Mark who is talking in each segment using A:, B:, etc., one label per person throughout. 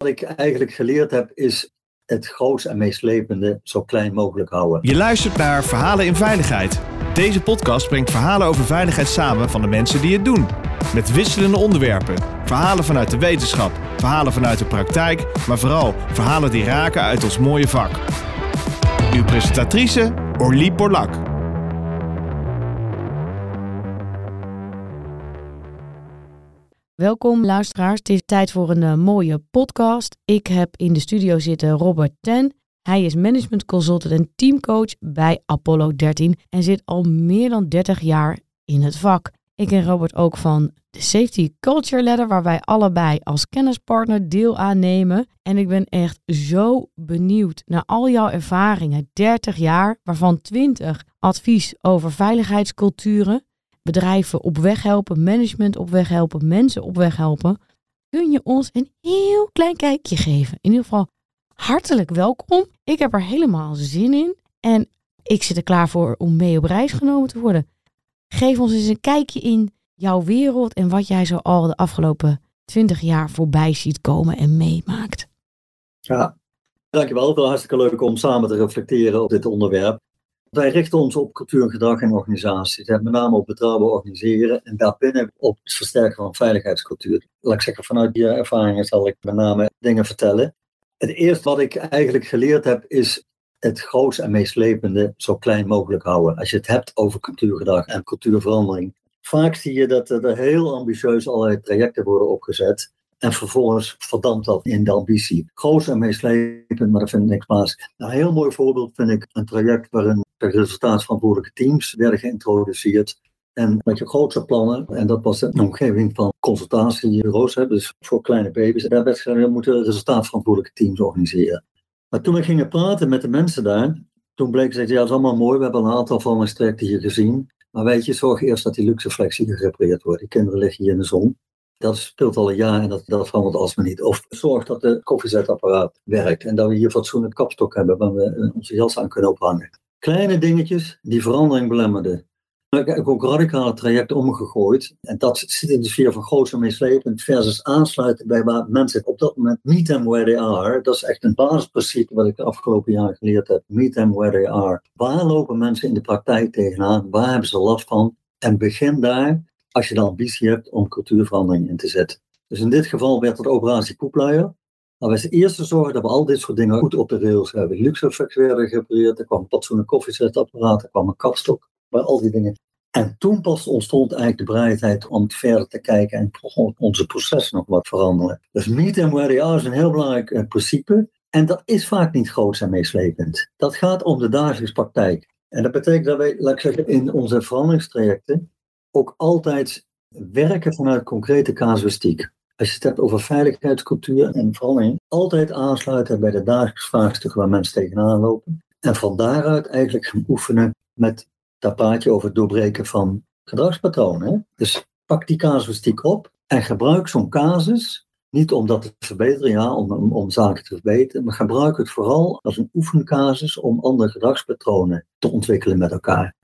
A: Wat ik eigenlijk geleerd heb is het grootste en meeslepende zo klein mogelijk houden.
B: Je luistert naar Verhalen in Veiligheid. Deze podcast brengt verhalen over veiligheid samen van de mensen die het doen. Met wisselende onderwerpen. Verhalen vanuit de wetenschap, verhalen vanuit de praktijk, maar vooral verhalen die raken uit ons mooie vak. Uw presentatrice Orlie Borlak.
C: Welkom luisteraars, het is tijd voor een uh, mooie podcast. Ik heb in de studio zitten Robert Ten. Hij is management consultant en teamcoach bij Apollo 13 en zit al meer dan 30 jaar in het vak. Ik ken Robert ook van de Safety Culture Ladder, waar wij allebei als kennispartner deel aan nemen. En ik ben echt zo benieuwd naar al jouw ervaringen. 30 jaar, waarvan 20 advies over veiligheidsculturen bedrijven op weg helpen, management op weg helpen, mensen op weg helpen, kun je ons een heel klein kijkje geven. In ieder geval hartelijk welkom. Ik heb er helemaal zin in en ik zit er klaar voor om mee op reis genomen te worden. Geef ons eens een kijkje in jouw wereld en wat jij zo al de afgelopen twintig jaar voorbij ziet komen en meemaakt.
A: Ja, dankjewel. Wel hartstikke leuk om samen te reflecteren op dit onderwerp. Wij richten ons op cultuur, gedrag en organisatie. Met name op betrouwbaar organiseren en daarbinnen op het versterken van veiligheidscultuur. Laat ik zeggen, vanuit die ervaringen zal ik met name dingen vertellen. Het eerste wat ik eigenlijk geleerd heb is het grootste en meeslepende zo klein mogelijk houden. Als je het hebt over cultuurgedrag en cultuurverandering. Vaak zie je dat er heel ambitieus allerlei trajecten worden opgezet. En vervolgens verdampt dat in de ambitie. Groot en meeslepend, maar dat vind ik niks plaats. Een heel mooi voorbeeld vind ik een traject waarin de resultaatverantwoordelijke teams werden geïntroduceerd. En met je grootste plannen, en dat was de omgeving van consultatiebureaus, dus voor kleine baby's. Daar werd gezegd, we moeten resultaatverantwoordelijke teams organiseren. Maar toen we gingen praten met de mensen daar, toen bleek ze, ja, dat is allemaal mooi, we hebben een aantal van mijn hier gezien. Maar weet je, zorg eerst dat die luxeflexie gerepareerd wordt. Die kinderen liggen hier in de zon. Dat speelt al een jaar en dat, dat verandert alsmaar niet. Of zorg dat de koffiezetapparaat werkt en dat we hier fatsoenlijk kapstok hebben waar we onze jas aan kunnen ophangen. Kleine dingetjes die verandering belemmerden. Ik heb ook radicale traject omgegooid. En dat zit in de sfeer van groot en meeslepend versus aansluiten bij waar mensen op dat moment meet them where they are. Dat is echt een basisprincipe wat ik de afgelopen jaren geleerd heb. Meet them where they are. Waar lopen mensen in de praktijk tegenaan? Waar hebben ze last van? En begin daar als je de ambitie hebt om cultuurverandering in te zetten. Dus in dit geval werd het operatie Poepluier. Maar we eerst zorgen dat we al dit soort dingen goed op de rails hebben. Luxeflex werden gerepareerd, er kwam een koffiezetapparaat, er kwam een kapstok, maar al die dingen. En toen pas ontstond eigenlijk de bereidheid om verder te kijken en onze processen nog wat veranderen. Dus meet and where they are is een heel belangrijk eh, principe. En dat is vaak niet groot en meeslepend. Dat gaat om de dagelijkse praktijk. En dat betekent dat wij, laat ik zeggen, in onze veranderingstrajecten ook altijd werken vanuit concrete casuïstiek. Als je het hebt over veiligheidscultuur en verandering, altijd aansluiten bij de dagelijkse vraagstukken waar mensen tegenaan lopen. En van daaruit eigenlijk gaan oefenen met dat paadje over het doorbreken van gedragspatronen. Dus pak die casuïstiek op en gebruik zo'n casus niet om dat te verbeteren, ja, om, om, om, zaken te verbeteren, maar gebruik het vooral als een oefencasus om andere gedragspatronen te ontwikkelen met elkaar.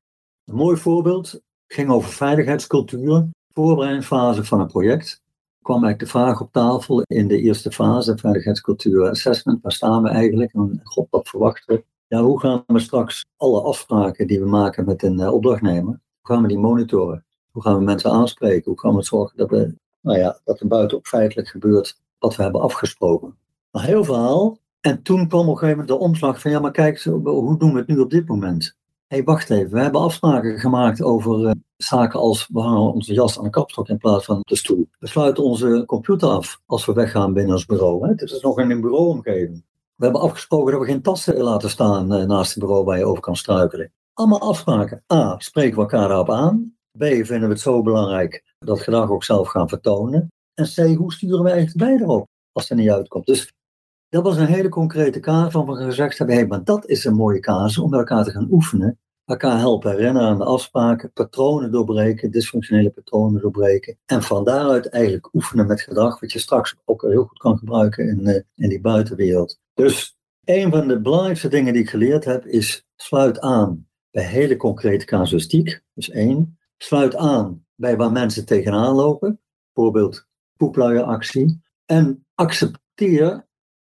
A: Een mooi voorbeeld ging over veiligheidscultuur. Voorbereidingsfase van een project kwam eigenlijk de vraag op tafel in de eerste fase, veiligheidscultuur assessment. Waar staan we eigenlijk? En god, wat verwachten we? Ja, hoe gaan we straks alle afspraken die we maken met een uh, opdrachtnemer, hoe gaan we die monitoren? Hoe gaan we mensen aanspreken? Hoe gaan we zorgen dat, we, nou ja, dat er buiten ook feitelijk gebeurt wat we hebben afgesproken? Een heel verhaal. En toen kwam op een gegeven moment de omslag van, ja, maar kijk, hoe doen we het nu op dit moment? Hey, wacht even, we hebben afspraken gemaakt over uh, zaken als we hangen onze jas aan de kapstok in plaats van de stoel. We sluiten onze computer af als we weggaan binnen ons bureau. Hè. Het is nog in een bureauomgeving. We hebben afgesproken dat we geen tassen laten staan uh, naast het bureau waar je over kan struikelen. Allemaal afspraken. A, spreken we elkaar daarop aan. B, vinden we het zo belangrijk dat gedrag ook zelf gaan vertonen. En C, hoe sturen we eigenlijk beide op als het er niet uitkomt? Dus dat was een hele concrete kaart van we gezegd hebben, hey, maar dat is een mooie kaas om met elkaar te gaan oefenen. Elkaar helpen herinneren aan de afspraken, patronen doorbreken, dysfunctionele patronen doorbreken. En van daaruit eigenlijk oefenen met gedrag, wat je straks ook heel goed kan gebruiken in, uh, in die buitenwereld. Dus een van de belangrijkste dingen die ik geleerd heb, is sluit aan bij hele concrete casuïstiek. Dus één. Sluit aan bij waar mensen tegenaan lopen. Bijvoorbeeld poepluieractie. En accepteer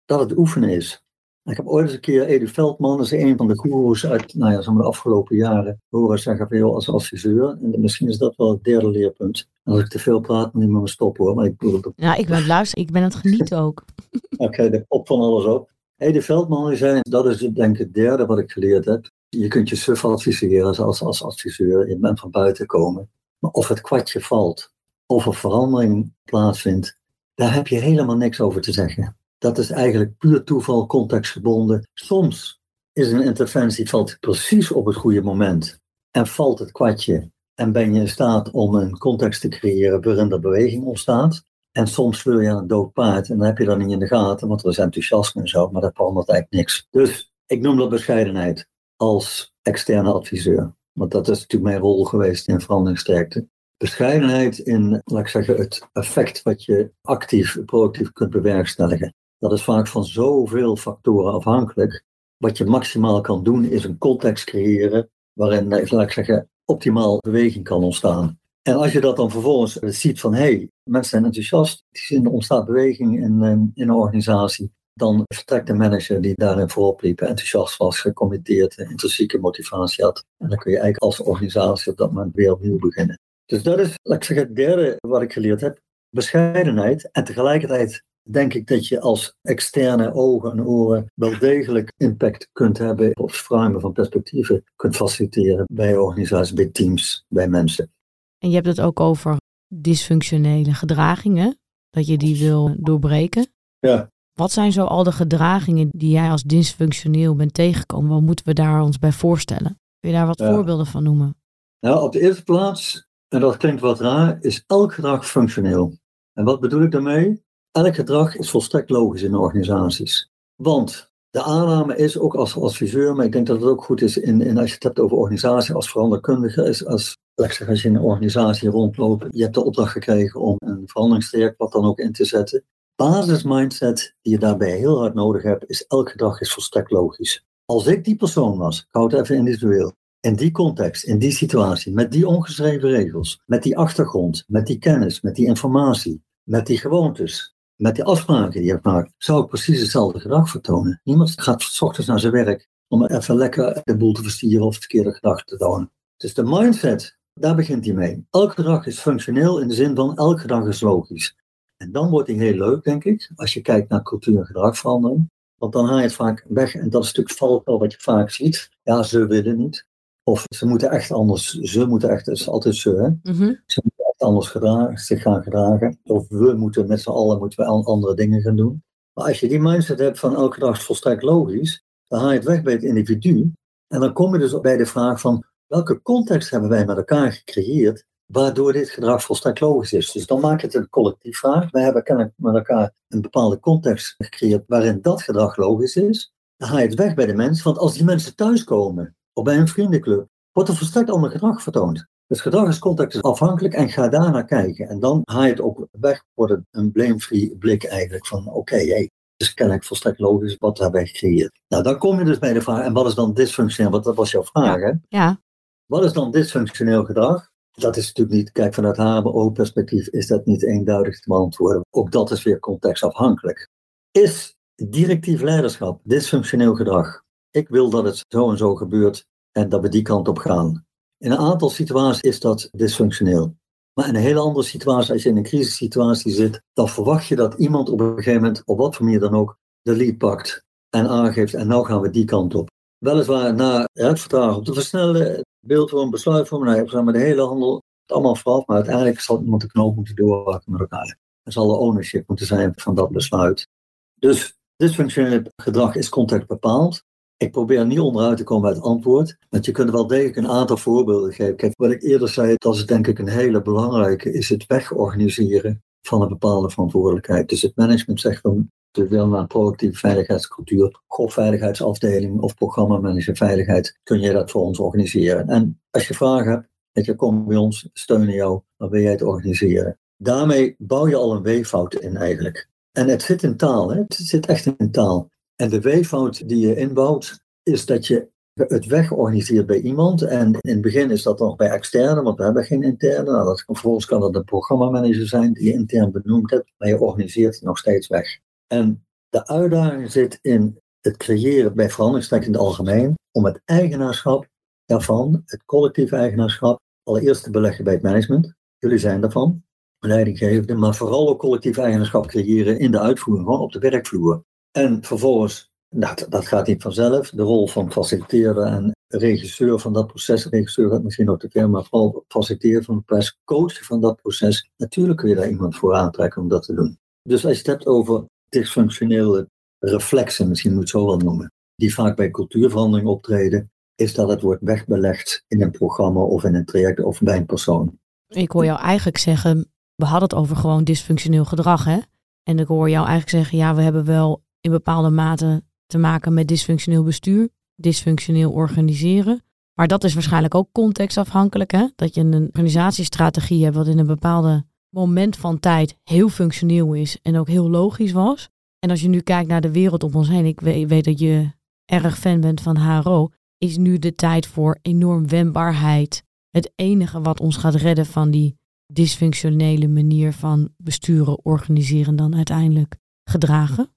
A: dat het oefenen is. Ik heb ooit eens een keer Edu Veldman, dat is een van de goeroes uit nou ja, de afgelopen jaren, horen zeggen van als adviseur. En misschien is dat wel het derde leerpunt. als ik te veel praat, moet je me stoppen hoor. Maar ik bedoel het
C: Ja, ik ben luisteren, ik ben het genieten ook.
A: Oké, okay, de kop van alles op. Ede Veldman die zei, dat is denk ik het derde wat ik geleerd heb. Je kunt je suf adviseren als, als adviseur. Je bent van buiten komen. Maar of het kwartje valt, of er verandering plaatsvindt, daar heb je helemaal niks over te zeggen. Dat is eigenlijk puur toeval, contextgebonden. Soms is een interventie valt precies op het goede moment en valt het kwartje en ben je in staat om een context te creëren waarin er beweging ontstaat. En soms wil je een dood paard en dan heb je dat niet in de gaten, want er is enthousiasme en zo, maar dat verandert eigenlijk niks. Dus ik noem dat bescheidenheid als externe adviseur. Want dat is natuurlijk mijn rol geweest in veranderingssterkte. Bescheidenheid in, laat ik zeggen, het effect wat je actief, proactief kunt bewerkstelligen. Dat is vaak van zoveel factoren afhankelijk. Wat je maximaal kan doen is een context creëren waarin, eh, laat ik zeggen, optimaal beweging kan ontstaan. En als je dat dan vervolgens ziet van, hé, hey, mensen zijn enthousiast, er ontstaat beweging in, eh, in een organisatie, dan vertrekt de manager die daarin voorop liep, enthousiast was, gecommitteerd, intrinsieke motivatie had. En dan kun je eigenlijk als organisatie op dat moment weer opnieuw beginnen. Dus dat is, laat ik zeggen, het derde wat ik geleerd heb. Bescheidenheid en tegelijkertijd denk ik dat je als externe ogen en oren wel degelijk impact kunt hebben op verruimen van perspectieven, kunt faciliteren bij organisaties, bij teams, bij mensen.
C: En je hebt het ook over dysfunctionele gedragingen, dat je die wil doorbreken.
A: Ja.
C: Wat zijn zo al de gedragingen die jij als dysfunctioneel bent tegengekomen? Wat moeten we daar ons bij voorstellen? Kun je daar wat voorbeelden van noemen?
A: Nou, op de eerste plaats, en dat klinkt wat raar, is elk gedrag functioneel. En wat bedoel ik daarmee? Elk gedrag is volstrekt logisch in organisaties. Want de aanname is ook als adviseur, maar ik denk dat het ook goed is in, in als je het hebt over organisatie als veranderkundige, is als, als je in een organisatie rondloopt, je hebt de opdracht gekregen om een veranderingstraject wat dan ook in te zetten. Basismindset die je daarbij heel hard nodig hebt, is elk gedrag is volstrekt logisch. Als ik die persoon was, ik hou het even individueel, in die context, in die situatie, met die ongeschreven regels, met die achtergrond, met die kennis, met die informatie, met die gewoontes, met die afspraken die je hebt gemaakt, zou ik precies hetzelfde gedrag vertonen. Niemand gaat s ochtends naar zijn werk om even lekker de boel te verstieren of verkeerde gedachten te tonen. Dus de mindset, daar begint hij mee. Elk gedrag is functioneel in de zin van elk gedrag is logisch. En dan wordt hij heel leuk, denk ik, als je kijkt naar cultuur- en gedragverandering. Want dan haal je het vaak weg en dat is natuurlijk valkuil wat je vaak ziet. Ja, ze willen niet. Of ze moeten echt anders, ze moeten echt, het is altijd ze, hè?
C: Mhm.
A: Ze moeten echt anders gedragen, zich gaan gedragen. Of we moeten met z'n allen moeten we andere dingen gaan doen. Maar als je die mindset hebt van elke dag is volstrekt logisch, dan haal je het weg bij het individu. En dan kom je dus bij de vraag van welke context hebben wij met elkaar gecreëerd waardoor dit gedrag volstrekt logisch is. Dus dan maak je het een collectief vraag. Wij hebben kennelijk met elkaar een bepaalde context gecreëerd waarin dat gedrag logisch is. Dan haal je het weg bij de mensen, want als die mensen thuiskomen of bij een vriendenclub, wordt er volstrekt ander gedrag vertoond. Dus gedrag is contextafhankelijk en ga daar naar kijken. En dan haal je het ook weg, wordt het een blame-free blik eigenlijk van oké, okay, hey, dus kennelijk volstrekt logisch, wat hebben wij gecreëerd? Nou, dan kom je dus bij de vraag, en wat is dan dysfunctioneel? Want dat was jouw vraag, hè?
C: Ja.
A: Wat is dan dysfunctioneel gedrag? Dat is natuurlijk niet, kijk, vanuit HBO-perspectief is dat niet eenduidig te beantwoorden. Ook dat is weer contextafhankelijk. Is directief leiderschap dysfunctioneel gedrag? Ik wil dat het zo en zo gebeurt en dat we die kant op gaan. In een aantal situaties is dat dysfunctioneel. Maar in een hele andere situatie, als je in een crisissituatie zit, dan verwacht je dat iemand op een gegeven moment, op wat voor manier dan ook, de lead pakt en aangeeft en nou gaan we die kant op. Weliswaar na het vertragen op te versnellen, beeldvorm, besluitvorm, nou, maar de hele handel, het allemaal vooraf, maar uiteindelijk zal iemand de knoop moeten doorhakken met elkaar. Er zal de ownership moeten zijn van dat besluit. Dus dysfunctioneel gedrag is context bepaald. Ik probeer niet onderuit te komen bij het antwoord, want je kunt wel degelijk een aantal voorbeelden geven. Kijk, wat ik eerder zei, dat is denk ik een hele belangrijke, is het wegorganiseren van een bepaalde verantwoordelijkheid. Dus het management zegt van, we willen naar proactieve veiligheidscultuur, veiligheidsafdeling of programmamanager veiligheid, kun jij dat voor ons organiseren. En als je vragen hebt, dat je komt bij ons, steunen jou, dan wil jij het organiseren. Daarmee bouw je al een weeffout in eigenlijk. En het zit in taal, hè? het zit echt in taal. En de weeffout die je inbouwt, is dat je het wegorganiseert bij iemand. En in het begin is dat nog bij externe, want we hebben geen interne. Nou, dat, vervolgens kan dat een programmamanager zijn die je intern benoemd hebt, maar je organiseert nog steeds weg. En De uitdaging zit in het creëren bij veranderingstrek in het algemeen, om het eigenaarschap daarvan, het collectieve eigenaarschap, allereerst te beleggen bij het management. Jullie zijn daarvan, leidinggevende, maar vooral ook collectief eigenaarschap creëren in de uitvoering, gewoon op de werkvloer. En vervolgens, dat, dat gaat niet vanzelf, de rol van faciliteerder en regisseur van dat proces, regisseur gaat misschien ook te ver, maar vooral faciliteer van het proces, coach van dat proces. Natuurlijk kun je daar iemand voor aantrekken om dat te doen. Dus als je het hebt over dysfunctionele reflexen, misschien moet je het zo wel noemen, die vaak bij cultuurverandering optreden, is dat het wordt wegbelegd in een programma of in een traject of bij een persoon.
C: Ik hoor jou eigenlijk zeggen, we hadden het over gewoon dysfunctioneel gedrag, hè? En ik hoor jou eigenlijk zeggen, ja, we hebben wel in bepaalde mate te maken met dysfunctioneel bestuur, dysfunctioneel organiseren. Maar dat is waarschijnlijk ook contextafhankelijk, hè? Dat je een organisatiestrategie hebt wat in een bepaalde moment van tijd heel functioneel is en ook heel logisch was. En als je nu kijkt naar de wereld om ons heen, ik weet, weet dat je erg fan bent van HRO, is nu de tijd voor enorm wendbaarheid. Het enige wat ons gaat redden van die dysfunctionele manier van besturen, organiseren, dan uiteindelijk gedragen?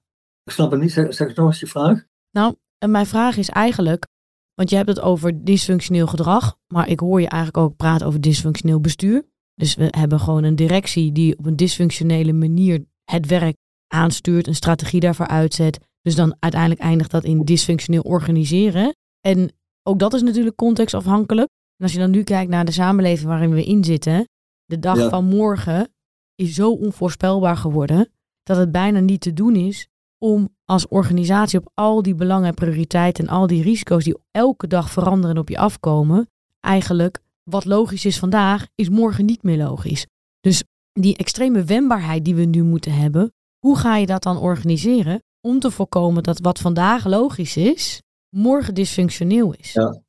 A: Ik snap het niet. Zeg, zeg nog eens je vraag.
C: Nou, en mijn vraag is eigenlijk, want je hebt het over dysfunctioneel gedrag, maar ik hoor je eigenlijk ook praten over dysfunctioneel bestuur. Dus we hebben gewoon een directie die op een dysfunctionele manier het werk aanstuurt, een strategie daarvoor uitzet. Dus dan uiteindelijk eindigt dat in dysfunctioneel organiseren. En ook dat is natuurlijk contextafhankelijk. En als je dan nu kijkt naar de samenleving waarin we in zitten, de dag van morgen is zo onvoorspelbaar geworden dat het bijna niet te doen is om als organisatie op al die belangen en prioriteiten en al die risico's die elke dag veranderen en op je afkomen, eigenlijk wat logisch is vandaag, is morgen niet meer logisch. Dus die extreme wendbaarheid die we nu moeten hebben, hoe ga je dat dan organiseren om te voorkomen dat wat vandaag logisch is, morgen dysfunctioneel is?
A: Ja,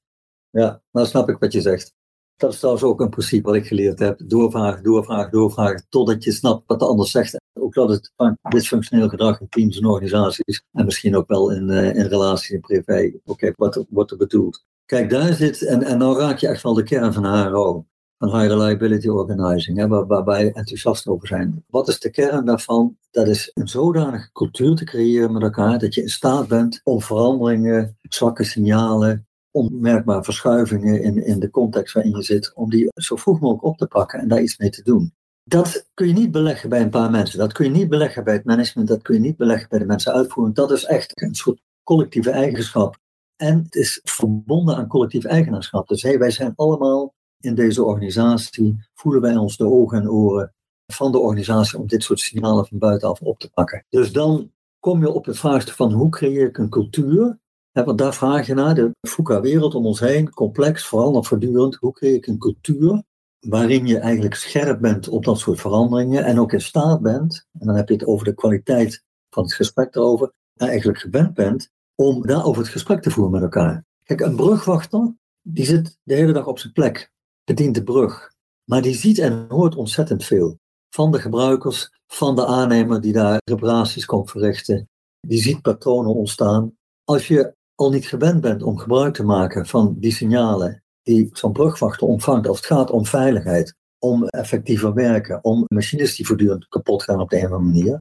A: ja nou snap ik wat je zegt. Dat is trouwens ook een principe wat ik geleerd heb. Doorvragen, doorvragen, doorvragen, totdat je snapt wat de ander zegt. Ook dat het vaak dysfunctioneel gedrag in teams en organisaties, en misschien ook wel in, uh, in relaties in privé, oké, wat wordt er bedoeld. Kijk, daar zit, en, en dan raak je echt wel de kern van HRO, van High Reliability Organizing, hè, waar, waar wij enthousiast over zijn. Wat is de kern daarvan? Dat is een zodanige cultuur te creëren met elkaar, dat je in staat bent om veranderingen, zwakke signalen, onmerkbare verschuivingen in, in de context waarin je zit, om die zo vroeg mogelijk op te pakken en daar iets mee te doen. Dat kun je niet beleggen bij een paar mensen. Dat kun je niet beleggen bij het management. Dat kun je niet beleggen bij de mensen uitvoeren. Dat is echt een soort collectieve eigenschap. En het is verbonden aan collectief eigenaarschap. Dus hey, wij zijn allemaal in deze organisatie, voelen wij ons de ogen en oren van de organisatie om dit soort signalen van buitenaf op te pakken. Dus dan kom je op het vraagstuk van hoe creëer ik een cultuur want daar vraag je naar, de VUCA-wereld om ons heen, complex, vooral voortdurend. Hoe creëer ik een cultuur waarin je eigenlijk scherp bent op dat soort veranderingen en ook in staat bent, en dan heb je het over de kwaliteit van het gesprek erover, en eigenlijk gewend bent om daarover het gesprek te voeren met elkaar. Kijk, een brugwachter, die zit de hele dag op zijn plek, bedient de brug, maar die ziet en hoort ontzettend veel. Van de gebruikers, van de aannemer die daar reparaties komt verrichten. Die ziet patronen ontstaan. Als je al niet gewend bent om gebruik te maken van die signalen die zo'n brugwachter ontvangt als het gaat om veiligheid, om effectiever werken, om machines die voortdurend kapot gaan op de een of andere manier.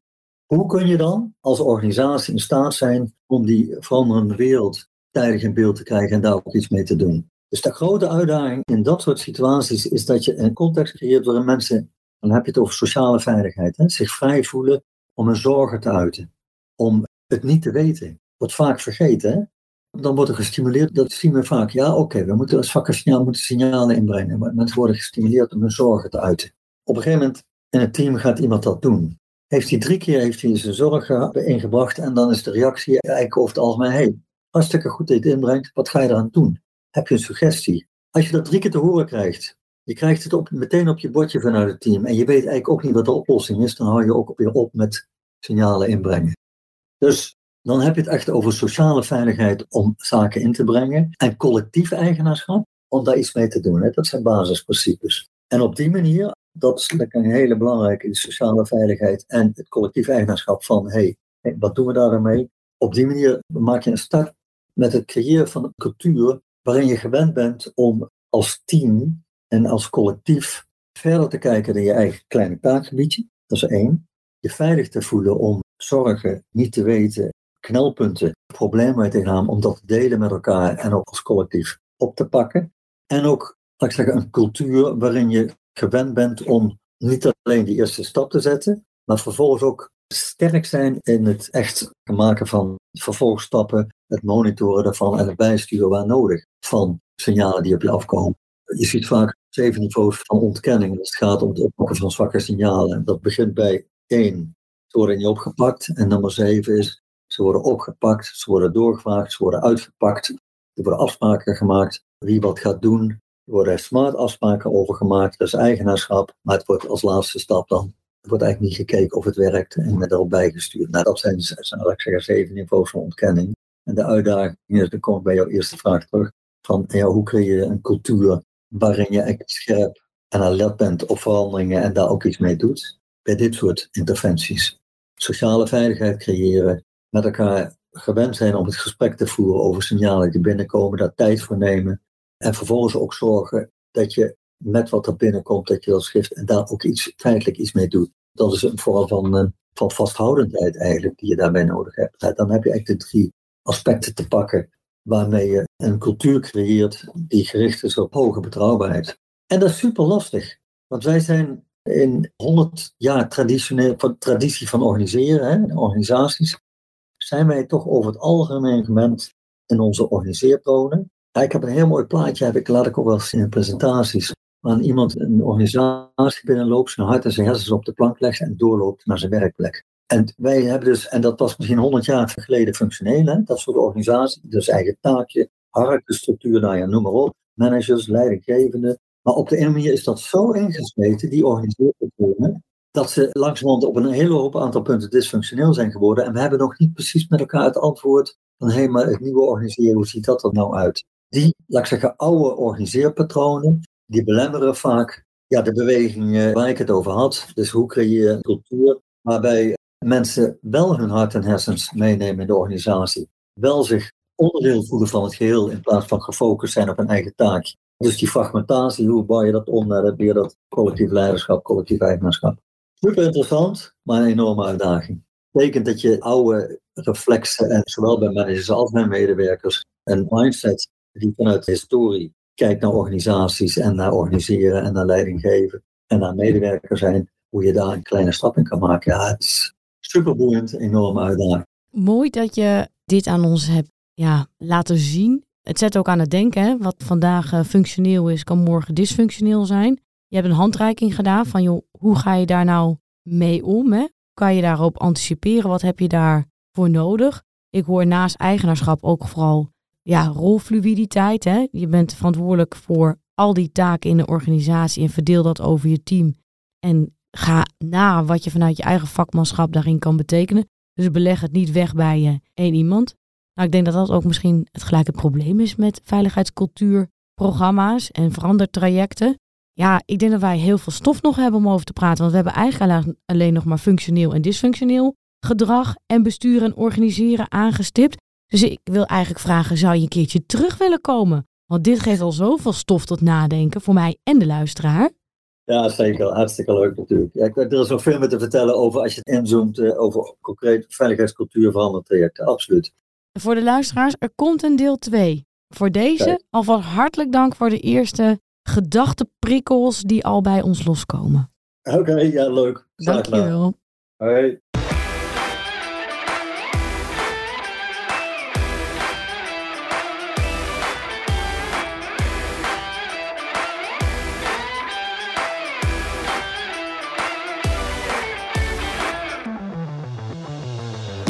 A: Hoe kun je dan als organisatie in staat zijn om die veranderende wereld tijdig in beeld te krijgen en daar ook iets mee te doen? Dus de grote uitdaging in dat soort situaties is dat je een context creëert waarin mensen, dan heb je het over sociale veiligheid, hè, zich vrij voelen om hun zorgen te uiten, om het niet te weten. Wordt vaak vergeten. Hè? Dan wordt er gestimuleerd, dat zien we vaak. Ja, oké, we moeten als vakkensignaal moeten signalen inbrengen. Maar mensen worden gestimuleerd om hun zorgen te uiten. Op een gegeven moment in het team gaat iemand dat doen. Heeft hij drie keer heeft hij zijn zorgen ingebracht en dan is de reactie eigenlijk over het algemeen, hey, hartstikke goed dat je het inbrengt, wat ga je eraan doen? Heb je een suggestie? Als je dat drie keer te horen krijgt, je krijgt het op, meteen op je bordje vanuit het team en je weet eigenlijk ook niet wat de oplossing is, dan hou je ook weer op met signalen inbrengen. Dus dan heb je het echt over sociale veiligheid om zaken in te brengen en collectief eigenaarschap om daar iets mee te doen. Hè. Dat zijn basisprincipes. En op die manier, dat is een hele belangrijke, die sociale veiligheid en het collectief eigenaarschap van, hé, hey, wat doen we daarmee? Op die manier maak je een start met het creëren van een cultuur waarin je gewend bent om als team en als collectief verder te kijken dan je eigen kleine taakgebiedje. Dat is één. je veilig te voelen om zorgen, niet te weten, knelpunten, problemen mee te gaan, om dat te delen met elkaar en ook als collectief op te pakken. En ook, laat ik zeggen, een cultuur waarin je gewend bent om niet alleen die eerste stap te zetten, maar vervolgens ook sterk zijn in het echt maken van vervolgstappen, het monitoren daarvan en het bijsturen waar nodig van signalen die op je afkomen. Je ziet vaak zeven niveaus van ontkenning. Het gaat om het oppakken van zwakke signalen. Dat begint bij één, ze worden niet opgepakt. En nummer zeven is, ze worden opgepakt, ze worden doorgevraagd, ze worden uitgepakt. Er worden afspraken gemaakt wie wat gaat doen. Er worden smart afspraken over gemaakt, dat is eigenaarschap. Maar het wordt als laatste stap dan er wordt eigenlijk niet gekeken of het werkt en erop bijgestuurd. Nou, dat zijn, ik zeggen, zeven niveaus van ontkenning. En de uitdaging is, dan kom ik bij jouw eerste vraag terug, van ja, hoe creëer je een cultuur waarin je echt scherp en alert bent op veranderingen en daar ook iets mee doet, bij dit soort interventies. Sociale veiligheid creëren, met elkaar gewend zijn om het gesprek te voeren over signalen die binnenkomen, daar tijd voor nemen en vervolgens ook zorgen dat je met wat er binnenkomt, dat je dat schrift en daar ook iets feitelijk iets mee doet. Dat is een vorm van, eh, van vasthoudendheid eigenlijk die je daarbij nodig hebt. Dan heb je eigenlijk de drie aspecten te pakken waarmee je een cultuur creëert die gericht is op hoge betrouwbaarheid. En dat is super lastig, want wij zijn in 100 jaar traditioneel, traditie van organiseren, hè, organisaties, zijn wij toch over het algemeen gewend in onze organiseertonen. Ik heb een heel mooi plaatje, heb ik, laat ik ook wel eens in presentaties, waar iemand een organisatie binnenloopt, zijn hart en zijn hersens op de plank legt en doorloopt naar zijn werkplek. En wij hebben dus, en dat was misschien 100 jaar geleden functioneel, hè, dat soort organisatie, dus eigen taakje, structuur, nou ja, noem maar op, managers, leidinggevenden. Maar op de ene manier is dat zo ingesmeten, die organiseerpatronen, dat ze langzamerhand op een hele hoop aantal punten dysfunctioneel zijn geworden. En we hebben nog niet precies met elkaar het antwoord van hé, hey, maar het nieuwe organiseren, hoe ziet dat er nou uit? Die, laat ik zeggen, oude organiseerpatronen, die belemmeren vaak ja, de bewegingen waar ik het over had. Dus hoe creëer je een cultuur waarbij mensen wel hun hart en hersens meenemen in de organisatie. Wel zich onderdeel voelen van het geheel in plaats van gefocust zijn op een eigen taak. Dus die fragmentatie, hoe bouw je dat om naar weer dat collectief leiderschap, collectief eigenaarschap. Super interessant, maar een enorme uitdaging. Betekent dat je oude reflexen, en zowel bij managers als bij medewerkers, een mindset die vanuit de historie kijkt naar organisaties en naar organiseren en naar leiding geven en naar medewerker zijn, hoe je daar een kleine stap in kan maken. Ja, het is superboeiend, enorme uitdaging.
C: Mooi dat je dit aan ons hebt ja, laten zien. Het zet ook aan het denken. Hè? Wat vandaag uh, functioneel is, kan morgen dysfunctioneel zijn. Je hebt een handreiking gedaan van joh, hoe ga je daar nou mee om? Hè? Kan je daarop anticiperen? Wat heb je daarvoor nodig? Ik hoor naast eigenaarschap ook vooral ja, rolfluiditeit. Hè? Je bent verantwoordelijk voor al die taken in de organisatie en verdeel dat over je team. En ga na wat je vanuit je eigen vakmanschap daarin kan betekenen. Dus beleg het niet weg bij je één iemand. Nou, ik denk dat dat ook misschien het gelijke probleem is met veiligheidscultuurprogramma's en verandertrajecten. Ja, ik denk dat wij heel veel stof nog hebben om over te praten. Want we hebben eigenlijk alleen nog maar functioneel en dysfunctioneel gedrag en besturen en organiseren aangestipt. Dus ik wil eigenlijk vragen, zou je een keertje terug willen komen? Want dit geeft al zoveel stof tot nadenken voor mij en de luisteraar.
A: Ja, zeker. Hartstikke leuk natuurlijk. Ja, er is nog veel meer te vertellen over als je het inzoomt uh, over concreet veiligheidscultuur veranderd trajecten. Absoluut.
C: Voor de luisteraars, er komt een deel 2. Voor deze alvast hartelijk dank voor de eerste gedachteprikkels die al bij ons loskomen.
A: Oké, ja leuk.
C: Dankjewel.
A: Hoi.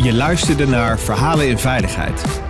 B: Je luisterde naar Verhalen in Veiligheid.